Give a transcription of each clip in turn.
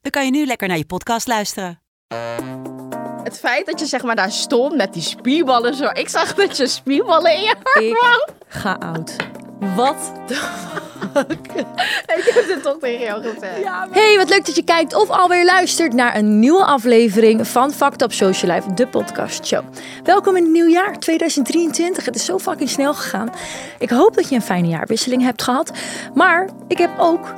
dan kan je nu lekker naar je podcast luisteren. Het feit dat je zeg maar daar stond met die spierballen zo. Ik zag dat je spierballen in je Ik had. ga oud. Wat Ik heb het toch tegen jou gezegd. Hey, wat leuk dat je kijkt of alweer luistert naar een nieuwe aflevering van Fucked Up Social Life, de podcast show. Welkom in het nieuw jaar 2023. Het is zo fucking snel gegaan. Ik hoop dat je een fijne jaarwisseling hebt gehad. Maar ik heb ook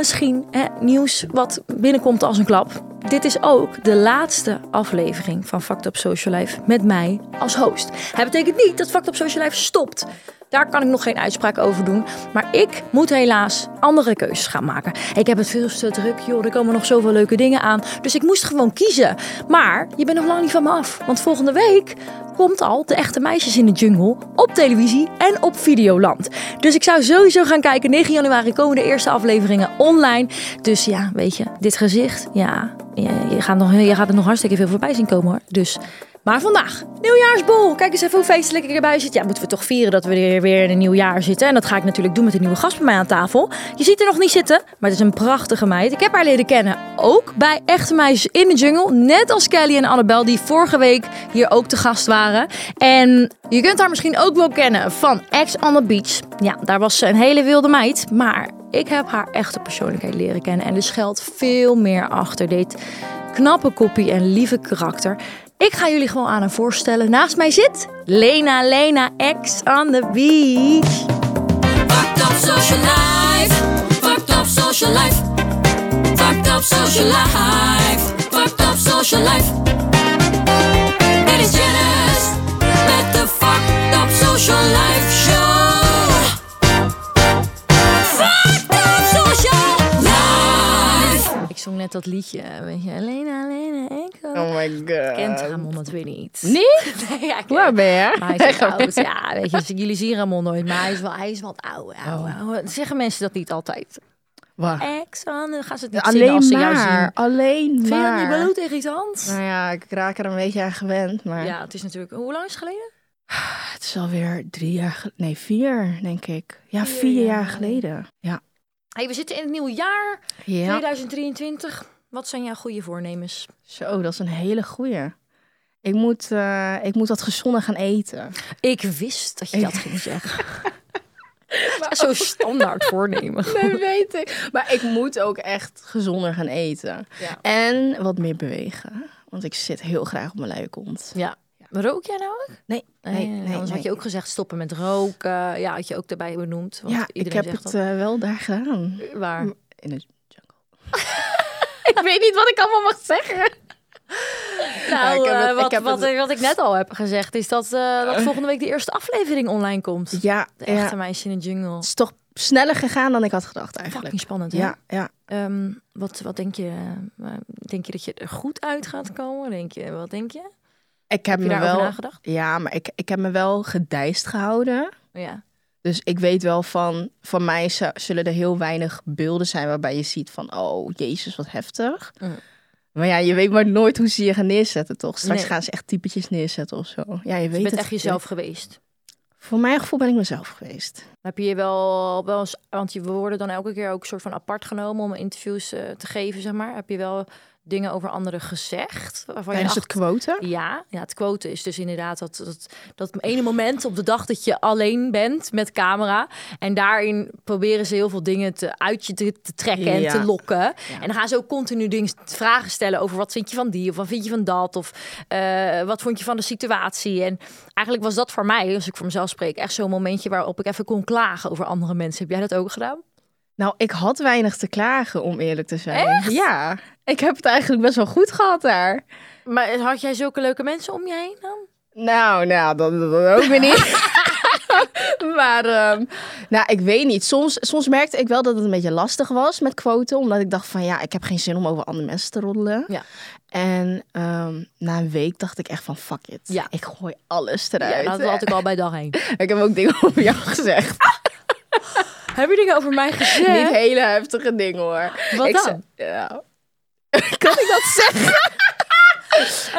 misschien hè, nieuws wat binnenkomt als een klap. Dit is ook de laatste aflevering van Fucked Up Social Life met mij als host. Het betekent niet dat Fucked Up Social Life stopt. Daar kan ik nog geen uitspraak over doen. Maar ik moet helaas andere keuzes gaan maken. Ik heb het veel te druk, joh. Er komen nog zoveel leuke dingen aan. Dus ik moest gewoon kiezen. Maar je bent nog lang niet van me af. Want volgende week komt al de echte meisjes in de jungle op televisie en op Videoland. Dus ik zou sowieso gaan kijken. 9 januari komen de eerste afleveringen online. Dus ja, weet je, dit gezicht, ja, je, gaat, nog, je gaat er nog hartstikke veel voorbij zien komen hoor. Dus, maar vandaag, nieuwjaarsbol. Kijk eens even hoe feestelijk ik erbij zit. Ja, moeten we toch vieren dat we er weer in een nieuw jaar zitten. En dat ga ik natuurlijk doen met een nieuwe gast bij mij aan tafel. Je ziet er nog niet zitten, maar het is een prachtige meid. Ik heb haar leren kennen ook bij Echte Meisjes in de Jungle. Net als Kelly en Annabel, die vorige week hier ook te gast waren. En je kunt haar misschien ook wel kennen van Ex on the Beach. Ja, daar was ze een hele wilde meid. Maar ik heb haar echte persoonlijkheid leren kennen. En er schuilt veel meer achter dit knappe koppie en lieve karakter. Ik ga jullie gewoon aan haar voorstellen. Naast mij zit Lena Lena Ex on the Beach. Fucked up social life. Fucked up social life. Fucked up social life. Fucked up social life. Dit is Janice met de Fucked up social life show. Fucked up social life. Ik zong net dat liedje, weet je. Lena Lena Oh my god. Kent Ramon natuurlijk niet. Nee? Nee, ja, Waar ben je? Maar hij is oud. Ja, weet je, jullie zien Ramon nooit, maar hij is wel, hij is wat ouder, ouder. Zeggen mensen dat niet altijd? Waar? Ex dan gaan ze het niet Alleen als ze jou maar. zien. Alleen Vind je dat maar. niet bloed irritant? Nou ja, ik raak er een beetje aan gewend. Maar Ja, het is natuurlijk... Hoe lang is het geleden? het is alweer drie jaar geleden. Nee, vier denk ik. Ja, Vier vier, jaar jaar geleden. Ja. Hey, we zitten in het nieuwe jaar, ja. 2023. Wat zijn jouw goede voornemens? Zo, dat is een hele goeie. Ik moet, eh, ik moet wat gezonder gaan eten. Ik wist dat je dat ging zeggen. Zo'n standaard voornemen. Dat weet ik. Maar ik moet ook echt gezonder gaan eten. Ja. En wat meer bewegen. Want ik zit heel graag op mijn luie kont. Ja. Rook jij nou ook? Nee, nee, Nee, nee. anders had nee. je ook gezegd stoppen met roken. Ja, had je ook daarbij benoemd. Want Ja, ik heb zegt het eh, wel daar gedaan. Waar? In de jungle. ik weet niet wat ik allemaal mag zeggen. Nou, ik heb eh, het- ik wat, wat, het- wat ik net al heb gezegd, is dat, eh, dat volgende week de eerste aflevering online komt. Ja, De echte ja. meisje in de jungle. Het is toch sneller gegaan dan ik had gedacht eigenlijk. Fucking spannend, hè? Ja, ja. Ehm, wat, wat denk je? eh, denk je dat je er goed uit gaat komen? Denk je, wat denk je? Ik heb, Heb je me wel. nagedacht? Ja, maar ik, ik heb me wel gedijst gehouden. Ja. Dus ik weet wel van, van mij zu- zullen er heel weinig beelden zijn waarbij je ziet van, oh jezus, wat heftig. Mm. Maar ja, je weet maar nooit hoe ze je gaan neerzetten, toch? Straks Nee. gaan ze echt typetjes neerzetten of zo. Ja, je weet Je bent het echt jezelf geweest. Voor mijn gevoel ben ik mezelf geweest. Heb je je wel, wel eens, want je, we worden dan elke keer ook soort van apart genomen om interviews eh, te geven, zeg maar. Heb je wel dingen over anderen gezegd? Waarvan je het quoten? Ja, ja, het quoten is dus inderdaad dat, dat, dat ene moment op de dag dat je alleen bent met camera. En daarin proberen ze heel veel dingen te, uit je te, te trekken en Ja. te lokken. En dan gaan ze ook continu dingen, vragen stellen over wat vind je van die of wat vind je van dat. Of eh, wat vond je van de situatie. En eigenlijk was dat voor mij, als ik voor mezelf spreek, echt zo'n momentje waarop ik even kon klagen over andere mensen. Heb jij dat ook gedaan? Nou, ik had weinig te klagen, om eerlijk te zijn. Ja, ik heb het eigenlijk best wel goed gehad daar. Maar had jij zulke leuke mensen om je heen dan? Nou, nou, dat, dat, dat ook weer niet. maar, ehm, nou, ik weet niet. Soms, soms merkte ik wel dat het een beetje lastig was met quoten. Omdat ik dacht van, ja, ik heb geen zin om over andere mensen te roddelen. Ja. En ehm, na een week dacht ik echt van, fuck it. Ja. Ik gooi alles eruit. Ja, dat had ik al bij dag één. Ik heb ook dingen over jou gezegd. Heb je dingen over mij gezegd? Niet hele heftige dingen hoor. Wat Ik dan? ja. kan ik dat zeggen?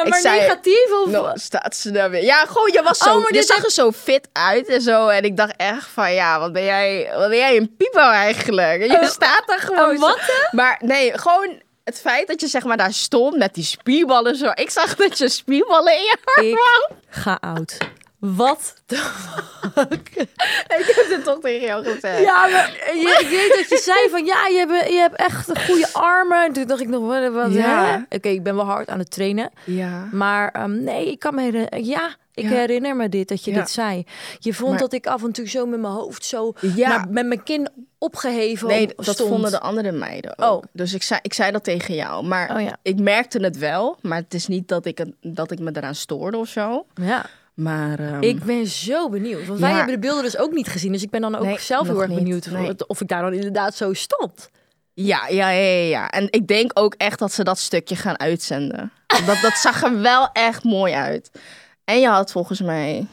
Ik maar zei- negatief of... Nou, staat ze daar weer. Ja, gewoon, je was zo, Oh, maar je dit zag er zo fit uit en zo. En ik dacht echt van, ja, wat ben jij, wat ben jij een pipo eigenlijk? En je staat daar gewoon zo. wat Maar nee, gewoon het feit dat je zeg maar daar stond met die spierballen zo. Ik zag dat je spierballen in je arm Ik ga oud. Wat de Ik heb het toch tegen jou gezegd. Ja, maar je, ik weet dat je zei van ja, je hebt, je hebt echt goede armen. Toen dacht ik nog, wat, wat Ja. Oké, ik ben wel hard aan het trainen. Ja. Maar ehm, nee, ik kan me herinneren. Ja, ik Ja. herinner me dit, dat je Ja. dit zei. Je vond Maar- dat ik af en toe zo met mijn hoofd zo Ja. naar- met mijn kin opgeheven Nee, op- dat stond. vonden de andere meiden ook. Oh. Dus ik zei, ik zei dat tegen jou. Maar Oh ik merkte het wel. Maar het is niet dat ik, het, dat ik me eraan stoorde of zo. Ja, Maar ehm, ik ben zo benieuwd. Want wij hebben de beelden dus ook niet gezien. Dus ik ben dan ook Nee, zelf heel erg niet. benieuwd Nee. of ik daar dan inderdaad zo stond. Ja, ja, ja, ja, ja. En ik denk ook echt dat ze dat stukje gaan uitzenden. Dat, dat zag er wel echt mooi uit. En je had volgens mij...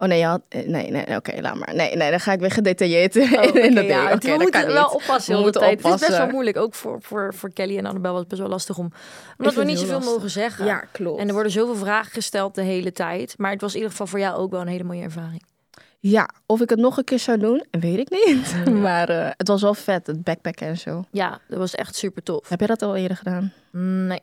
Oh nee, je had... eh, Nee, nee, oké, laat maar. Nee, nee, dan ga ik weer gedetailleerd in, Oh, oké, in dat ding. ja, Oké, het- we moeten wel niet. oppassen We heel de moeten tijd. Het is best wel oppassen. moeilijk, ook voor, voor, voor Kelly en Annabel was het best wel lastig om... Omdat we niet zoveel mogen zeggen. Ja, klopt. En er worden zoveel vragen gesteld de hele tijd. Maar het was in ieder geval voor jou ook wel een hele mooie ervaring. Ja, of ik het nog een keer zou doen, weet ik niet. Maar eh, het was wel vet, het backpacken en zo. Ja, dat was echt super tof. Heb jij dat al eerder gedaan? Nee.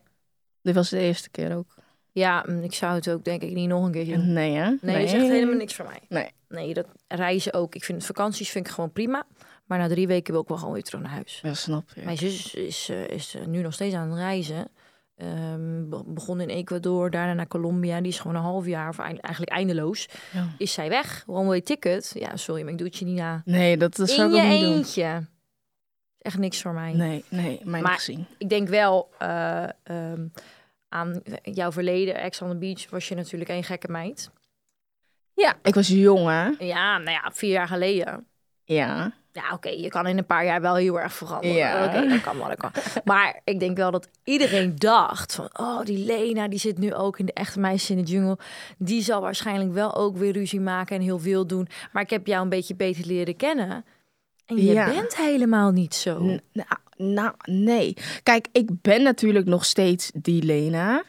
Dit was de eerste keer ook. Ja, mm, ik zou het ook denk ik niet nog een keer doen. Nee, hè? Nee, is echt helemaal niks voor mij. Nee. Nee, dat reizen ook. Ik vind vakanties vind ik gewoon prima. Maar na drie weken wil ik wel gewoon weer terug naar huis. Ja, snap je. Mijn zus is, eh, is eh, nu nog steeds aan het reizen. Ehm, be- begon in Ecuador, daarna naar Colombia. Die is gewoon een half jaar, of eind- eigenlijk eindeloos. Ja. Is zij weg? One-way ticket. Ja, sorry, maar ik doe het je niet na. Nee, dat, je ook niet doen. eentje. Echt niks voor mij. Nee, nee, mij Maar- niet. Ik denk wel eh, ehm, aan jouw verleden. Ex on the Beach was je natuurlijk een gekke meid. Ja, ik was jong, hè? Ja, nou ja, vier jaar geleden. Ja. Ja, oké, je kan in een paar jaar wel heel erg veranderen. Ja. Oké, dat kan wel, dat kan. Maar ik denk wel dat iedereen dacht van... oh, die Lena, die zit nu ook in de echte meisjes in de jungle. Die zal waarschijnlijk wel ook weer ruzie maken en heel veel doen. Maar ik heb jou een beetje beter leren kennen. En je Ja. bent helemaal niet zo. N- Nou, nou, nee. Kijk, ik ben natuurlijk nog steeds die Lena.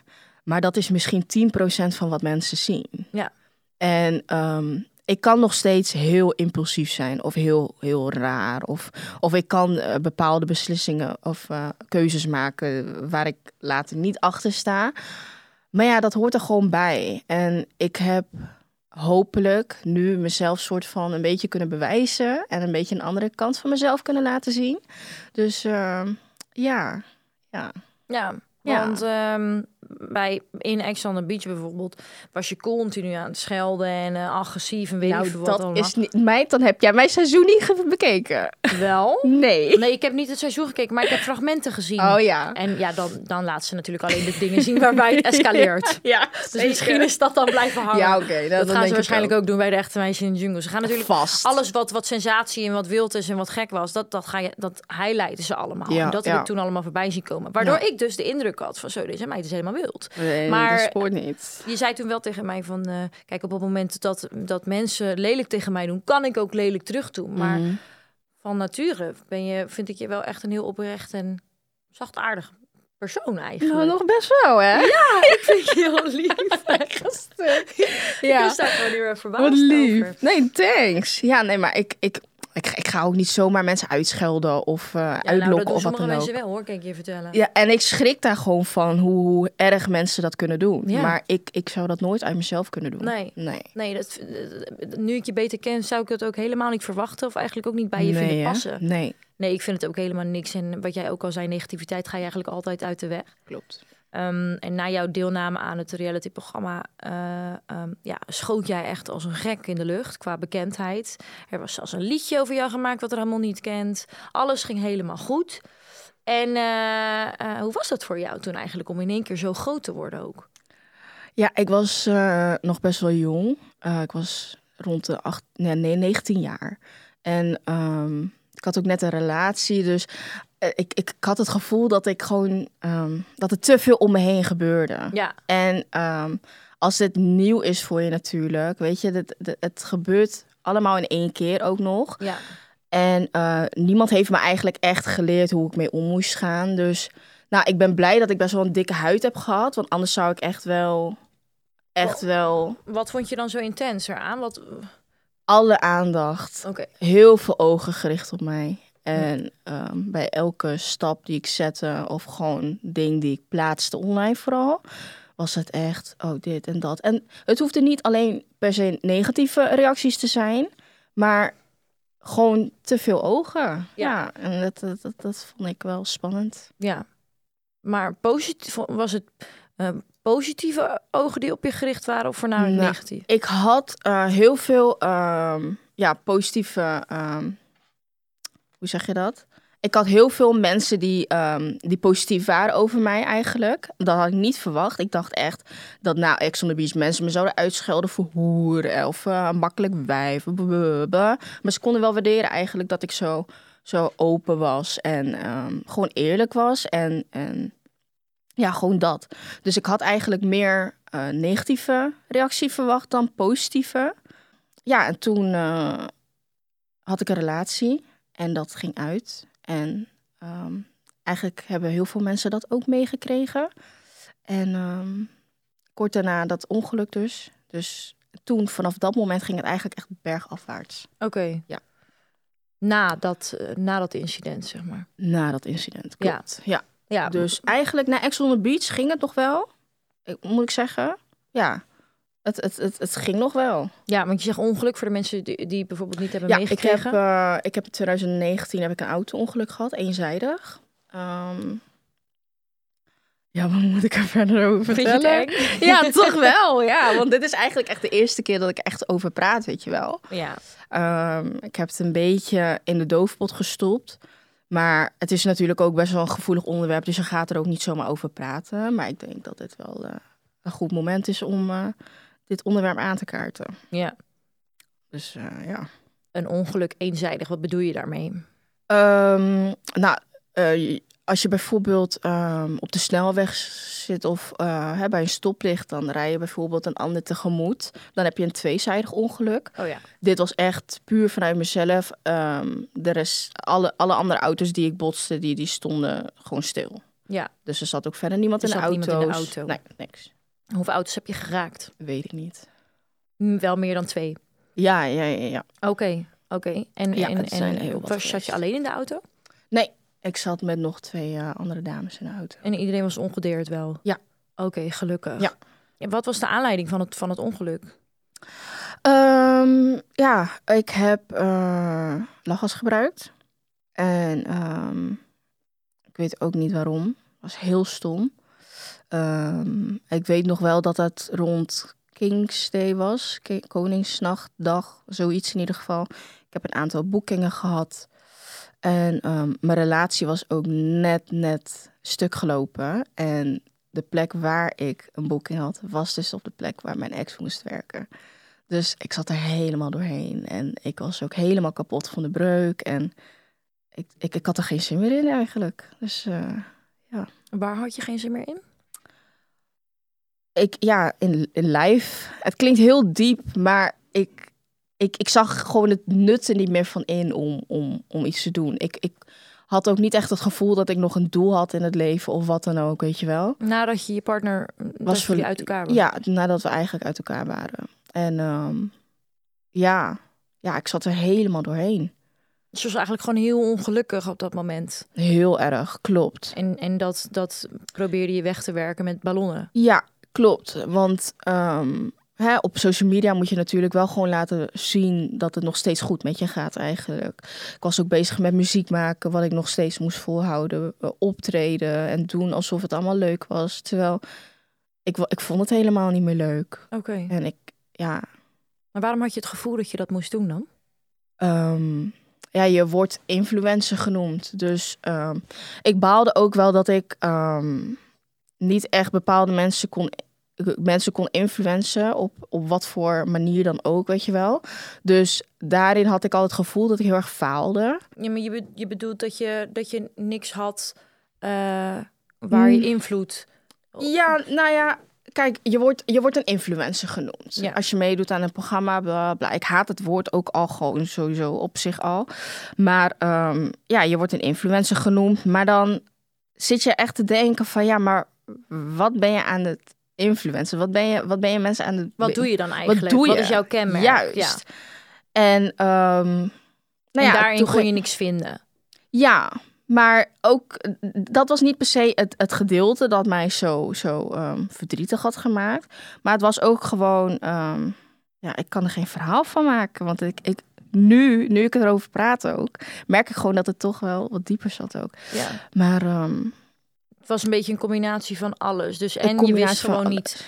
Maar dat is misschien 10% van wat mensen zien. Ja. En ehm, ik kan nog steeds heel impulsief zijn of heel, heel raar. Of, of ik kan eh, bepaalde beslissingen of eh, keuzes maken waar ik later niet achter sta. Maar ja, dat hoort er gewoon bij. En ik heb hopelijk nu mezelf soort van een beetje kunnen bewijzen. En een beetje een andere kant van mezelf kunnen laten zien. Dus ehm, ja, ja. Ja, Ja. want ehm, bij in Ex on the Beach bijvoorbeeld... was je continu aan het schelden en eh, agressief en weet ik Nou, veel wat dat is niet... Meid, dan heb jij mijn seizoen niet bekeken. Wel? Nee. Nee, ik heb niet het seizoen gekeken, maar ik heb fragmenten gezien. Oh ja. En ja, dan, dan laat ze natuurlijk alleen de dingen zien waarbij het escaleert. Ja, Dus misschien is dat dan blijven hangen. Ja, oké. dat dat, gaan ze waarschijnlijk ook. doen bij de echte meisjes in de jungle. Ze gaan natuurlijk Vast. alles wat, wat sensatie en wat wild is en wat gek was, dat, dat, ga je, dat highlighten ze allemaal. Ja, en dat heb ja. ik toen allemaal voorbij zien komen. Waardoor ik dus de indruk had van zo, deze meid is helemaal Nee, Maar- dat spoort niet. Je zei toen wel tegen mij van, eh, kijk, op het moment dat, dat mensen lelijk tegen mij doen, kan ik ook lelijk terug doen. Maar Mhm. van nature ben je, vind ik je wel echt een heel oprecht en zachtaardig persoon eigenlijk. Nou, nog best wel, hè? ik vind je heel lief. Ja. Ik gewoon heel erg verbaasd Wat lief. over. Nee, thanks. Ja, nee, maar ik, ik, ik, ik ga ook niet zomaar mensen uitschelden of eh, Ja, nou, uitlokken dat of wat dan ook. mensen wel hoor, kan ik je vertellen. Ja, en ik schrik daar gewoon van hoe, hoe erg mensen dat kunnen doen. Ja. Maar ik, ik zou dat nooit uit mezelf kunnen doen. Nee. Nee. Nee, dat, nu ik je beter ken, zou ik het ook helemaal niet verwachten. Of eigenlijk ook niet bij je nee, vinden hè? passen. Nee, Nee, ik vind het ook helemaal niks. En wat jij ook al zei, negativiteit ga je eigenlijk altijd uit de weg. klopt. Ehm, en na jouw deelname aan het realityprogramma ehm, ja, schoot jij echt als een gek in de lucht qua bekendheid. Er was zelfs een liedje over jou gemaakt wat er helemaal niet kent. Alles ging helemaal goed. En eh, eh, hoe was dat voor jou toen eigenlijk om in één keer zo groot te worden ook? Ja, ik was nog best wel jong. Ik was rond de acht, nee, nee, 19 jaar. En ehm, ik had ook net een relatie, dus ik, ik, ik had het gevoel dat ik gewoon ehm, dat er te veel om me heen gebeurde. Ja. En ehm, als dit nieuw is voor je natuurlijk, weet je, het, het, het gebeurt allemaal in één keer ook nog. Ja. En eh, niemand heeft me eigenlijk echt geleerd hoe ik mee om moest gaan. Dus nou, ik ben blij dat ik best wel een dikke huid heb gehad. Want anders zou ik echt wel, echt wel Wat vond je dan zo intens eraan? Wat... alle aandacht, Oké. heel veel ogen gericht op mij. En ehm, bij elke stap die ik zette of gewoon ding die ik plaatste online vooral, was het echt, oh dit en dat. En het hoefde niet alleen per se negatieve reacties te zijn, maar gewoon te veel ogen. Ja, en dat, dat, dat, dat vond ik wel spannend. Ja. Maar positief, was het eh, positieve ogen die op je gericht waren of voornamelijk Nou, negatief? Ik had eh, heel veel ehm, ja, positieve. ehm, zeg je dat? Ik had heel veel mensen die, ehm, die positief waren over mij eigenlijk. Dat had ik niet verwacht. Ik dacht echt dat na Ex on Beach mensen me zouden uitschelden voor hoer of eh, makkelijk blablabla. Maar ze konden wel waarderen eigenlijk dat ik zo, zo open was en ehm, gewoon eerlijk was. En, en ja, gewoon dat. Dus ik had eigenlijk meer eh, negatieve reactie verwacht dan positieve. Ja, en toen eh, had ik een relatie en dat ging uit. En ehm, eigenlijk hebben heel veel mensen dat ook meegekregen. En ehm, kort daarna dat ongeluk dus. Dus toen, vanaf dat moment ging het eigenlijk echt bergafwaarts. Oké. Ja. Na dat, eh, na dat incident, zeg maar. Na dat incident, klopt. Ja. Ja, Dus eigenlijk na Ex on the Beach ging het nog wel. Ik, moet ik zeggen. Ja, het, het, het, het ging nog wel. ja, want je zegt ongeluk voor de mensen die, die bijvoorbeeld niet hebben Ja, ik heb, meegekregen. eh, ik heb in 2019 heb ik een auto-ongeluk gehad, eenzijdig. Ehm, ja, wat moet ik er verder over vertellen? Ja, toch wel. Ja, want dit is eigenlijk echt de eerste keer dat ik echt over praat, weet je wel. Ja. Ehm, ik heb het een beetje in de doofpot gestopt. Maar het is natuurlijk ook best wel een gevoelig onderwerp, dus je gaat er ook niet zomaar over praten. Maar ik denk dat dit wel eh, een goed moment is om eh, dit onderwerp aan te kaarten. ja. Dus eh, ja. Een ongeluk eenzijdig, wat bedoel je daarmee? Ehm, nou, eh, als je bijvoorbeeld ehm, op de snelweg zit of eh, hè, bij een stoplicht, dan rij je bijvoorbeeld een ander tegemoet. Dan heb je een tweezijdig ongeluk. Oh ja. Dit was echt puur vanuit mezelf. Ehm de rest, alle, alle andere auto's die ik botste, die, die stonden gewoon stil. Ja. Dus er zat ook verder niemand, in, de niemand in de auto. Nee, niks. Hoeveel auto's heb je geraakt? Weet ik niet. Wel meer dan twee. Ja, ja, ja. ja. Oké, oké. En, Ja, en, was, zat je alleen in de auto? Nee, ik zat met nog twee eh, andere dames in de auto. En iedereen was ongedeerd wel? Ja. Oké, gelukkig. Ja. En wat was de aanleiding van het, van het ongeluk? Ehm, ja, ik heb eh lachgas gebruikt. En ehm, ik weet ook niet waarom. was heel stom. Ehm, ik weet nog wel dat het rond King's Day was. Koningsnachtdag, zoiets in ieder geval. Ik heb een aantal boekingen gehad. En ehm, mijn relatie was ook net, net stuk gelopen. En de plek waar ik een boeking had, was dus op de plek waar mijn ex moest werken. Dus ik zat er helemaal doorheen. En ik was ook helemaal kapot van de breuk. En ik, ik, ik had er geen zin meer in eigenlijk. Dus eh, Waar had je geen zin meer in? Ik, ja, in, in live. Het klinkt heel diep, maar ik, ik, ik zag gewoon het nut er niet meer van in om, om, om iets te doen. Ik, ik had ook niet echt het gevoel dat ik nog een doel had in het leven of wat dan ook, weet je wel. Nadat je je partner, was voor- uit elkaar waren? Ja, nadat we eigenlijk uit elkaar waren. En ehm, ja, ja, ik zat er helemaal doorheen. Dus je was eigenlijk gewoon heel ongelukkig op dat moment. Heel erg, klopt. En, en dat, dat probeerde je weg te werken met ballonnen. Ja, klopt. Want ehm, hè, op social media moet je natuurlijk wel gewoon laten zien dat het nog steeds goed met je gaat eigenlijk. Ik was ook bezig met muziek maken, wat ik nog steeds moest volhouden. eh, Optreden en doen alsof het allemaal leuk was. Terwijl ik, ik vond het helemaal niet meer leuk. Oké. En ik, ja, Maar waarom had je het gevoel dat je dat moest doen dan? Ehm, ja, je wordt influencer genoemd. Dus ehm, ik baalde ook wel dat ik niet echt bepaalde mensen kon mensen kon influencen op, op wat voor manier dan ook, weet je wel. Dus daarin had ik al het gevoel dat ik heel erg faalde. Ja, maar je, be- je bedoelt dat je, dat je niks had eh, waar je Mm. invloed... Ja, nou ja, kijk, je wordt, je wordt een influencer genoemd. Ja. Als je meedoet aan een programma, bla, bla. Ik haat het woord ook al gewoon sowieso op zich al. Maar ehm, ja, je wordt een influencer genoemd. Maar dan zit je echt te denken van, ja, maar wat ben je aan het influencen? Wat ben je, wat ben je mensen aan het... Wat doe je dan eigenlijk? doe Wat je? is jouw kenmerk? Juist. Ja. En, ehm, nou en ja, daarin toen kon je niks vinden. Ja, maar ook dat was niet per se het, het gedeelte dat mij zo, zo ehm, verdrietig had gemaakt. Maar het was ook gewoon, ehm, ja, ik kan er geen verhaal van maken. Want ik, ik, nu, nu ik erover praat ook, merk ik gewoon dat het toch wel wat dieper zat ook. Ja. Maar Het was een beetje een combinatie van alles. Dus en je wist gewoon niet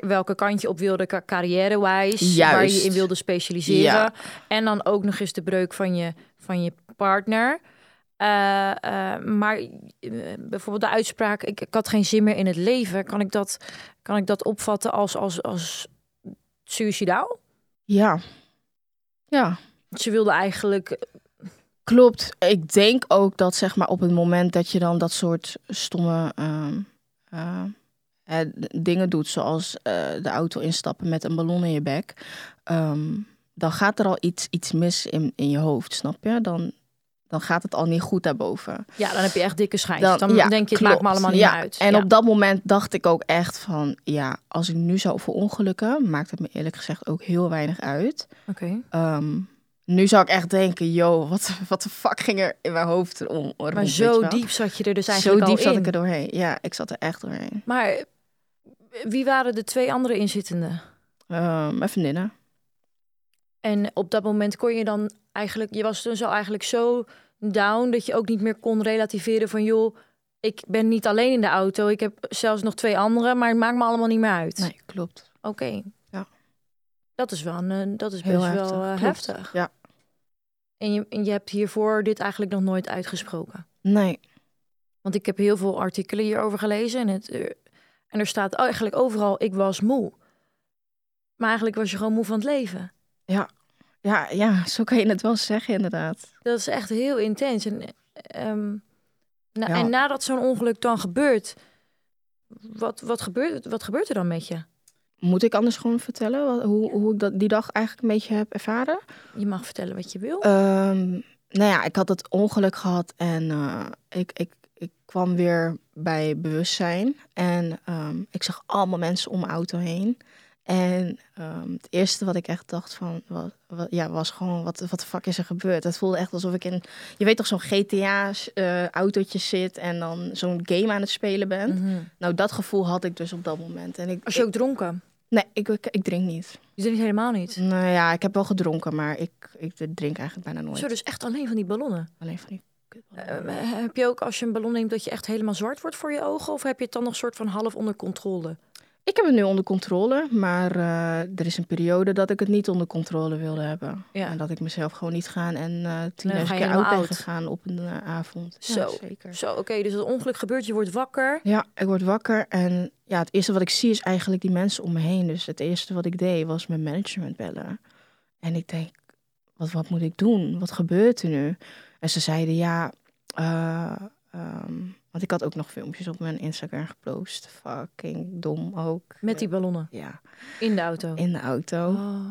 welke kant je op wilde ca- carrière-wijs. Waar je in wilde specialiseren. Ja. En dan ook nog eens de breuk van je, van je partner. Eh, eh, maar eh, bijvoorbeeld de uitspraak, ik, ik had geen zin meer in het leven. Kan ik dat, kan ik dat opvatten als, als, als suicidaal? ja, ja, Ze wilde eigenlijk... klopt. Ik denk ook dat zeg maar op het moment dat je dan dat soort stomme ehm, eh, eh, dingen doet, zoals eh, de auto instappen met een ballon in je bek, ehm, dan gaat er al iets, iets mis in, in je hoofd, snap je? Dan, dan gaat het al niet goed daarboven. Ja, dan heb je echt dikke schijntjes. Dan, ja, denk je, het maakt me allemaal niet Ja, uit. En Ja. op dat moment dacht ik ook echt van, ja, als ik nu zou verongelukken, maakt het me eerlijk gezegd ook heel weinig uit. Oké. Ehm, nu zou ik echt denken, yo, wat, wat de fuck ging er in mijn hoofd om? rond, Maar zo diep zat je er dus Zo eigenlijk diep al zat in. ik er doorheen. Ja, ik zat er echt doorheen. Maar wie waren de twee andere inzittenden? Ehm mijn vriendinnen. En op dat moment kon je dan eigenlijk, je was dus al eigenlijk zo down dat je ook niet meer kon relativeren van joh, ik ben niet alleen in de auto, ik heb zelfs nog twee anderen, maar het maakt me allemaal niet meer uit. Nee, klopt. Oké. Ja. Dat is wel een, eh, dat is Heel best heftig. wel eh, heftig. Ja. En je, en je hebt hiervoor dit eigenlijk nog nooit uitgesproken. Nee. Want ik heb heel veel artikelen hierover gelezen en, het, eh, en er staat eigenlijk overal, ik was moe. Maar eigenlijk was je gewoon moe van het leven. Ja, ja, zo kan je het wel zeggen inderdaad. Dat is echt heel intens. En, ehm, na- Ja. en nadat zo'n ongeluk dan gebeurt, wat, wat, gebeurt, wat gebeurt er dan met je? Moet ik anders gewoon vertellen wat, hoe, hoe ik dat, die dag eigenlijk een beetje heb ervaren? Je mag vertellen wat je wil. Ehm, nou ja, ik had het ongeluk gehad en eh, ik, ik, ik kwam weer bij bewustzijn. En ehm, ik zag allemaal mensen om mijn auto heen. En ehm, het eerste wat ik echt dacht van, wat, wat, ja, was gewoon, wat, wat de fuck is er gebeurd? Het voelde echt alsof ik in, je weet toch, zo'n GTA-autootje zit en dan zo'n game aan het spelen ben. Mhm. Nou, dat gevoel had ik dus op dat moment. En ik, Was je ook dronken? Nee, ik, ik, ik drink niet. Je drinkt helemaal niet. Nou ja, ik heb wel gedronken, maar ik, ik drink eigenlijk bijna nooit. Zo, dus echt alleen van die ballonnen. Alleen van die. Eh, heb je ook als je een ballon neemt dat je echt helemaal zwart wordt voor je ogen? Of heb je het dan nog soort van half onder controle? Ik heb het nu onder controle, maar eh, er is een periode dat ik het niet onder controle wilde hebben. Ja. En dat ik mezelf gewoon niet gaan en eh tien je keer oud ben gegaan op een eh, avond. Ja, Zo. zeker. Zo, oké, dus het ongeluk gebeurt, je wordt wakker. Ja, ik word wakker en ja, het eerste wat ik zie is eigenlijk die mensen om me heen. Dus het eerste wat ik deed was mijn management bellen. En ik denk, wat, wat moet ik doen? Wat gebeurt er nu? En ze zeiden, ja, eh, ehm, want ik had ook nog filmpjes op mijn Instagram gepost. Fucking dom ook. Met die ballonnen Ja, in de auto. in de auto. Oh.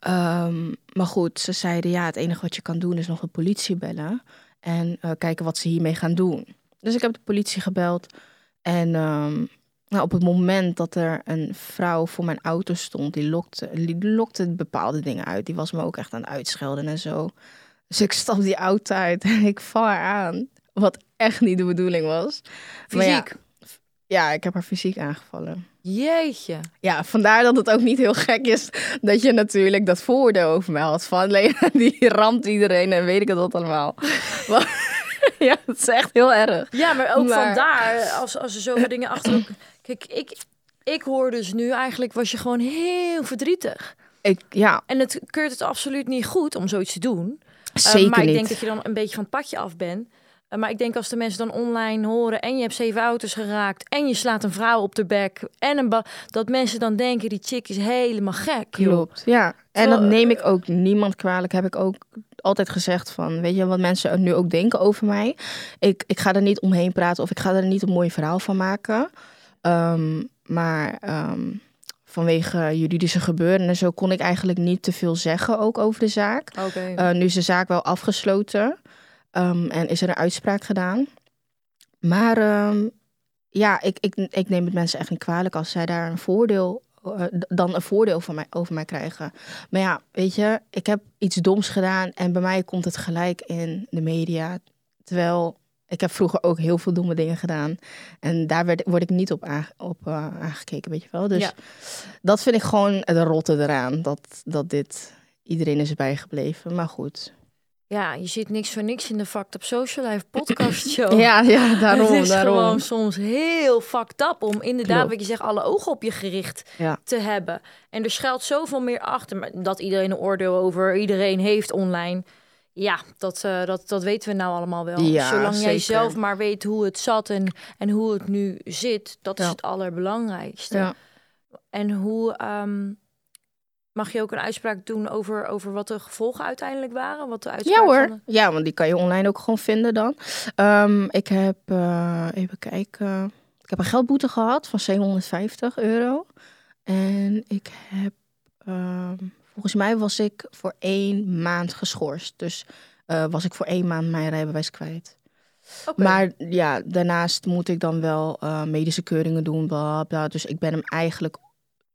Ehm, maar goed, ze zeiden ja, het enige wat je kan doen is nog de politie bellen en eh, kijken wat ze hiermee gaan doen. Dus ik heb de politie gebeld en ehm, nou, op het moment dat er een vrouw voor mijn auto stond, die lokte, die lokte bepaalde dingen uit. Die was me ook echt aan het uitschelden en zo. Dus ik stap die auto uit en ik val haar aan, wat echt niet de bedoeling was. Ja, Fysiek. ja, ik heb haar fysiek aangevallen. Jeetje. Ja, vandaar dat het ook niet heel gek is dat je natuurlijk dat voordeel over mij had. Van Lena, die ramt iedereen en weet ik het wat allemaal. Ja, het is echt heel erg. Ja, maar ook Maar- vandaar, als, als er zoveel dingen achter... Kijk, ik, ik hoor dus nu eigenlijk, was je gewoon heel verdrietig. Ik, ja, En het keurt het absoluut niet goed om zoiets te doen. Eh, zeker maar ik niet. denk dat je dan een beetje van het padje af bent. Eh, maar ik denk als de mensen dan online horen en je hebt zeven auto's geraakt en je slaat een vrouw op de bek en een dat mensen dan denken die chick is helemaal gek. joh. Klopt, ja. En dat neem ik ook niemand kwalijk. Heb ik ook altijd gezegd van, weet je wat mensen nu ook denken over mij. Ik, ik ga er niet omheen praten of ik ga er niet een mooi verhaal van maken. Ehm, maar ehm, vanwege juridische gebeuren en zo kon ik eigenlijk niet te veel zeggen ook over de zaak. Oké. Eh, nu is de zaak wel afgesloten ehm, en is er een uitspraak gedaan. Maar ehm, ja, ik, ik, ik neem het mensen echt niet kwalijk als zij daar een voordeel, eh, dan een voordeel van mij, over mij krijgen. Maar ja, weet je, ik heb iets doms gedaan en bij mij komt het gelijk in de media. Terwijl ik heb vroeger ook heel veel domme dingen gedaan. En daar werd, word ik niet op, op eh, aangekeken, weet je wel. Dus Ja. dat vind ik gewoon het rotte eraan. Dat, dat dit iedereen is bijgebleven. Maar goed. Ja, je zit niks voor niks in de Fucked Up Social Life podcast show. Ja, ja, daarom. het is daarom. gewoon soms heel fucked up om inderdaad, Klopt. wat je zegt, alle ogen op je gericht Ja. te hebben. En er schuilt zoveel meer achter. Maar dat iedereen een oordeel over iedereen heeft online. Ja, dat, eh, dat, dat weten we nou allemaal wel. Ja, Zolang jij zelf maar weet hoe het zat en, en hoe het nu zit, dat is het allerbelangrijkste. Ja. En hoe ehm, mag je ook een uitspraak doen over, over wat de gevolgen uiteindelijk waren? Wat de uitspraak Ja hoor. de- Ja, want die kan je online ook gewoon vinden dan. Ehm, ik heb, eh, even kijken. Ik heb een geldboete gehad van 750 euro. En ik heb, ehm, volgens mij was ik voor één maand geschorst. Dus eh, was ik voor één maand mijn rijbewijs kwijt. Maar ja, daarnaast moet ik dan wel eh, medische keuringen doen. Bla, bla. Dus ik ben hem eigenlijk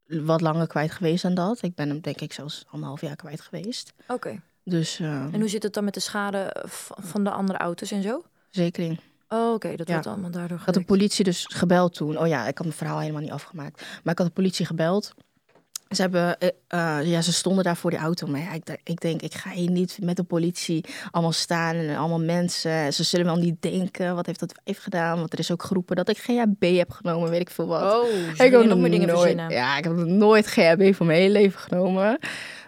wat langer kwijt geweest dan dat. Ik ben hem denk ik zelfs anderhalf jaar kwijt geweest. Oké. Dus En hoe zit het dan met de schade van de andere auto's en zo? zekering. Oh, oké, dat Ja. wordt allemaal daardoor Ik had de politie dus gebeld toen. Oh ja, ik had mijn verhaal helemaal niet afgemaakt. Maar ik had de politie gebeld. Ze, hebben, eh, eh, ja, ze stonden daar voor die auto. Maar ja, ik, ik denk, ik ga hier niet met de politie allemaal staan en allemaal mensen. Ze zullen wel niet denken, wat heeft dat wijf gedaan? Want er is ook geroepen dat ik GHB heb genomen, weet ik veel wat. Oh, Ik heb nog meer dingen nooit, verzinnen. Ja, ik heb nooit GHB van mijn hele leven genomen.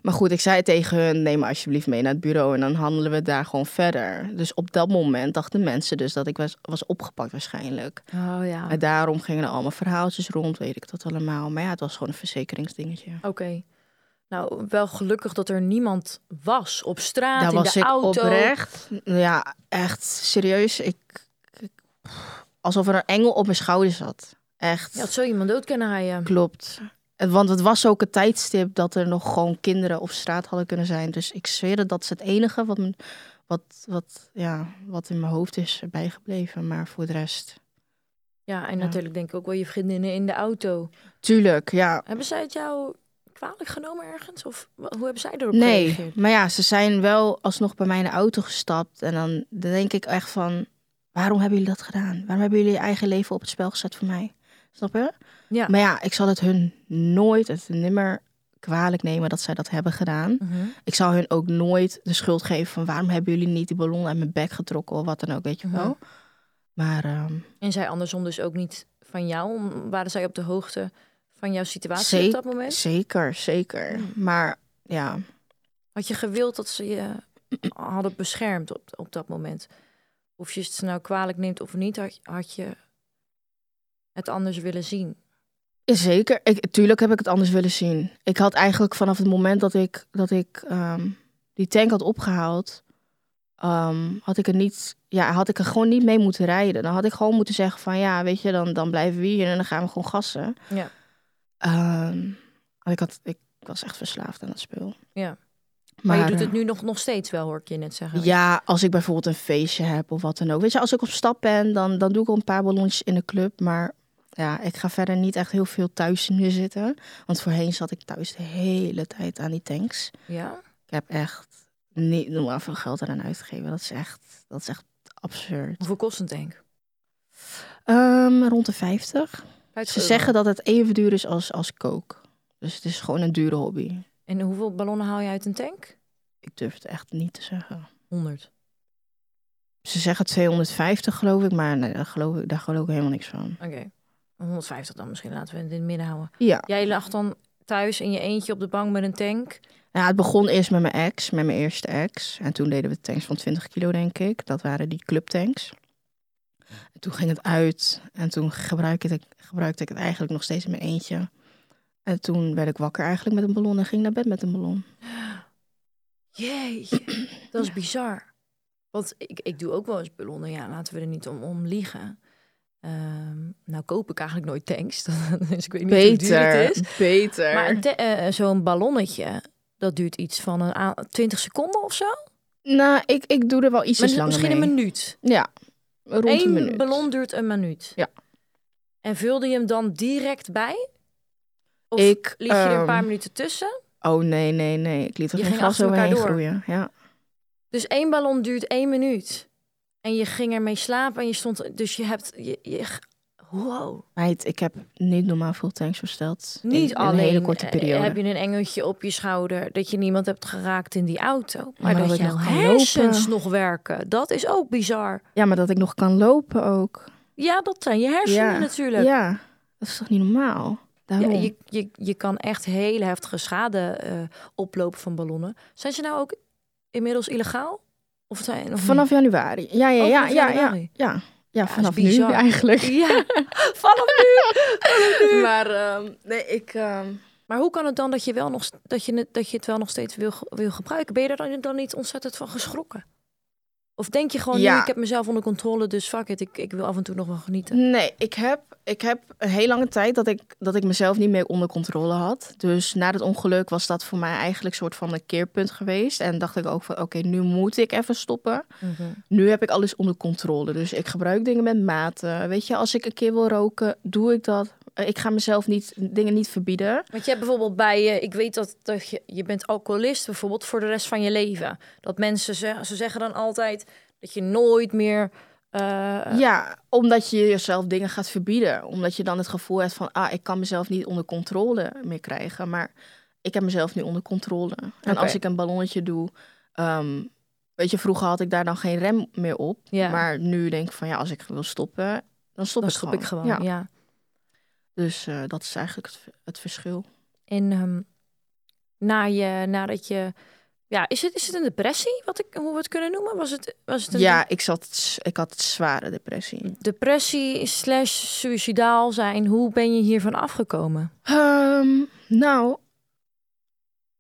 Maar goed, ik zei tegen hun, neem me alsjeblieft mee naar het bureau en dan handelen we daar gewoon verder. Dus op dat moment dachten mensen dus dat ik was, was opgepakt waarschijnlijk. Oh ja, En daarom gingen er allemaal verhaaltjes rond, weet ik dat allemaal. Maar ja, het was gewoon een verzekeringsdingetje. oké. Nou, wel gelukkig dat er niemand was op straat, Daar in was de ik auto. oprecht. Ja, echt serieus. Ik, ik- alsof er een engel op mijn schouder zat. Echt. Je had zo iemand dood kunnen rijden. Klopt. Want het was ook een tijdstip dat er nog gewoon kinderen op straat hadden kunnen zijn. Dus ik zweer het, dat is het enige wat, wat, wat, ja, wat in mijn hoofd is bijgebleven. Maar voor de rest... Ja, en Ja. natuurlijk denk ik ook wel je vriendinnen in de auto. Tuurlijk, ja. Hebben zij het jou kwalijk genomen ergens? Of hoe hebben zij erop Nee, gereageerd? maar ja, ze zijn wel alsnog bij mij in de auto gestapt. En dan, dan denk ik echt van, waarom hebben jullie dat gedaan? Waarom hebben jullie je eigen leven op het spel gezet voor mij? Snap je? Ja. Maar ja, ik zal het hun nooit, het nimmer kwalijk nemen dat zij dat hebben gedaan. Mhm. Ik zal hun ook nooit de schuld geven van waarom hebben jullie niet die ballon uit mijn bek getrokken of wat dan ook, weet je wel. Mhm. Maar ehm, En zij andersom dus ook niet van jou? Waren zij op de hoogte van jouw situatie Zeker. op dat moment? zeker, zeker. Maar ja, Had je gewild dat ze je hadden beschermd op, op dat moment? Of je het ze nou kwalijk neemt of niet, had, had je het anders willen zien? Zeker. Ik, tuurlijk heb ik het anders willen zien. Ik had eigenlijk vanaf het moment dat ik, dat ik ehm, die tank had opgehaald, ehm, had ik er niet, ja, had ik er gewoon niet mee moeten rijden. Dan had ik gewoon moeten zeggen van ja, weet je, dan, dan blijven we hier en dan gaan we gewoon gassen. Ja. Ehm, ik, had, ik was echt verslaafd aan dat spul. Ja. Maar, je doet het nu nog, nog steeds wel, hoor ik je net zeggen. Ja, als ik bijvoorbeeld een feestje heb of wat dan ook. Weet je, als ik op stap ben, dan, dan doe ik al een paar ballonnetjes in de club. Maar ja, ik ga verder niet echt heel veel thuis nu zitten. Want voorheen zat ik thuis de hele tijd aan die tanks. Ja? Ik heb echt niet normaal veel geld eraan uitgegeven. Dat is echt, dat is echt absurd. Hoeveel kost een tank? Ehm, rond de 50. 50 Ze zeggen dat het even duur is als, als coke. Dus het is gewoon een dure hobby. En hoeveel ballonnen haal je uit een tank? Ik durf het echt niet te zeggen. 100. Ze zeggen 250 geloof ik, maar nee, daar, geloof ik, daar geloof ik helemaal niks van. Oké. 150 dan misschien, laten we het in het midden houden. Ja. Jij lag dan thuis in je eentje op de bank met een tank. Ja, het begon eerst met mijn ex, met mijn eerste ex. En toen deden we tanks van 20 kilo, denk ik. Dat waren die clubtanks. En toen ging het uit en toen gebruikte ik, gebruikte ik het eigenlijk nog steeds in mijn eentje. En toen werd ik wakker eigenlijk met een ballon en ging naar bed met een ballon. Jeetje, dat is bizar. Want ik, ik doe ook wel eens ballonnen. Ja, laten we er niet om, om liegen. Ehm, nou koop ik eigenlijk nooit tanks. dus ik weet niet hoe duur het is. beter. Maar een te- eh, zo'n ballonnetje, dat duurt iets van een a- 20 seconden of zo. nou, ik, ik doe er wel iets langer misschien mee. een minuut. Ja, rond een Eén minuut. ballon duurt een minuut. Ja. En vulde je hem dan direct bij? Of Ik, liet je er een ehm, paar minuten tussen? Oh nee, nee, nee. Ik liet er Je geen glas overheen door. groeien. Ja. Dus één ballon duurt één minuut. En je ging ermee slapen en je stond... Dus je hebt... Je, je, wow. Meid, ik heb niet normaal veel tanks besteld. in- Niet in alleen een hele korte eh, periode. heb je een engeltje op je schouder... dat je niemand hebt geraakt in die auto. Maar, maar dat, kan hersens lopen. nog werken. Dat is ook bizar. Ja, maar dat ik nog kan lopen ook. Ja, dat zijn je hersenen ja. natuurlijk. Ja, dat is toch niet normaal? Ja, Daarom. je, je, je kan echt hele heftige schade eh, oplopen van ballonnen. Zijn ze nou ook inmiddels illegaal? Of zijn Vanaf januari. Ja, ja, Oh, ja, vanaf ja, ja, ja. Ja, vanaf nu eigenlijk. Ja, vanaf nu. Maar ehm, nee, ik... ehm, Maar hoe kan het dan dat je, wel nog, dat je, het, dat je het wel nog steeds wil, wil gebruiken? Ben je er dan, dan niet ontzettend van geschrokken? Of denk je gewoon, Ja. nu, ik heb mezelf onder controle, dus fuck it, ik, ik wil af en toe nog wel genieten. Nee, ik heb, ik heb een heel lange tijd dat ik, dat ik mezelf niet meer onder controle had. Dus na het ongeluk was dat voor mij eigenlijk een soort van een keerpunt geweest. En dacht ik ook van, oké, nu moet ik even stoppen. Nu heb ik alles onder controle. Dus ik gebruik dingen met mate. Weet je, als ik een keer wil roken, doe ik dat. Eh, Ik ga mezelf niet, dingen niet verbieden. Want je hebt bijvoorbeeld bij je, ik weet dat, dat je, je bent alcoholist bijvoorbeeld voor de rest van je leven. Dat mensen, ze, ze zeggen dan altijd dat je nooit meer... eh, Ja, omdat je jezelf dingen gaat verbieden. Omdat je dan het gevoel hebt van, ah, ik kan mezelf niet onder controle meer krijgen. Maar ik heb mezelf nu onder controle. En als ik een ballonnetje doe, ehm, weet je, vroeger had ik daar dan geen rem meer op. Ja. Maar nu denk ik van, ja, als ik wil stoppen, dan stop, dan ik, stop gewoon. ik gewoon, Ja. ja. Dus eh, dat is eigenlijk het, het verschil. En ehm, na je, nadat je... Ja, is het, is het een depressie, wat ik, hoe we het kunnen noemen? Was het, was het een Ja, ik, zat, ik had zware depressie. depressie slash suicidaal zijn? Hoe ben je hiervan afgekomen? Ehm, nou,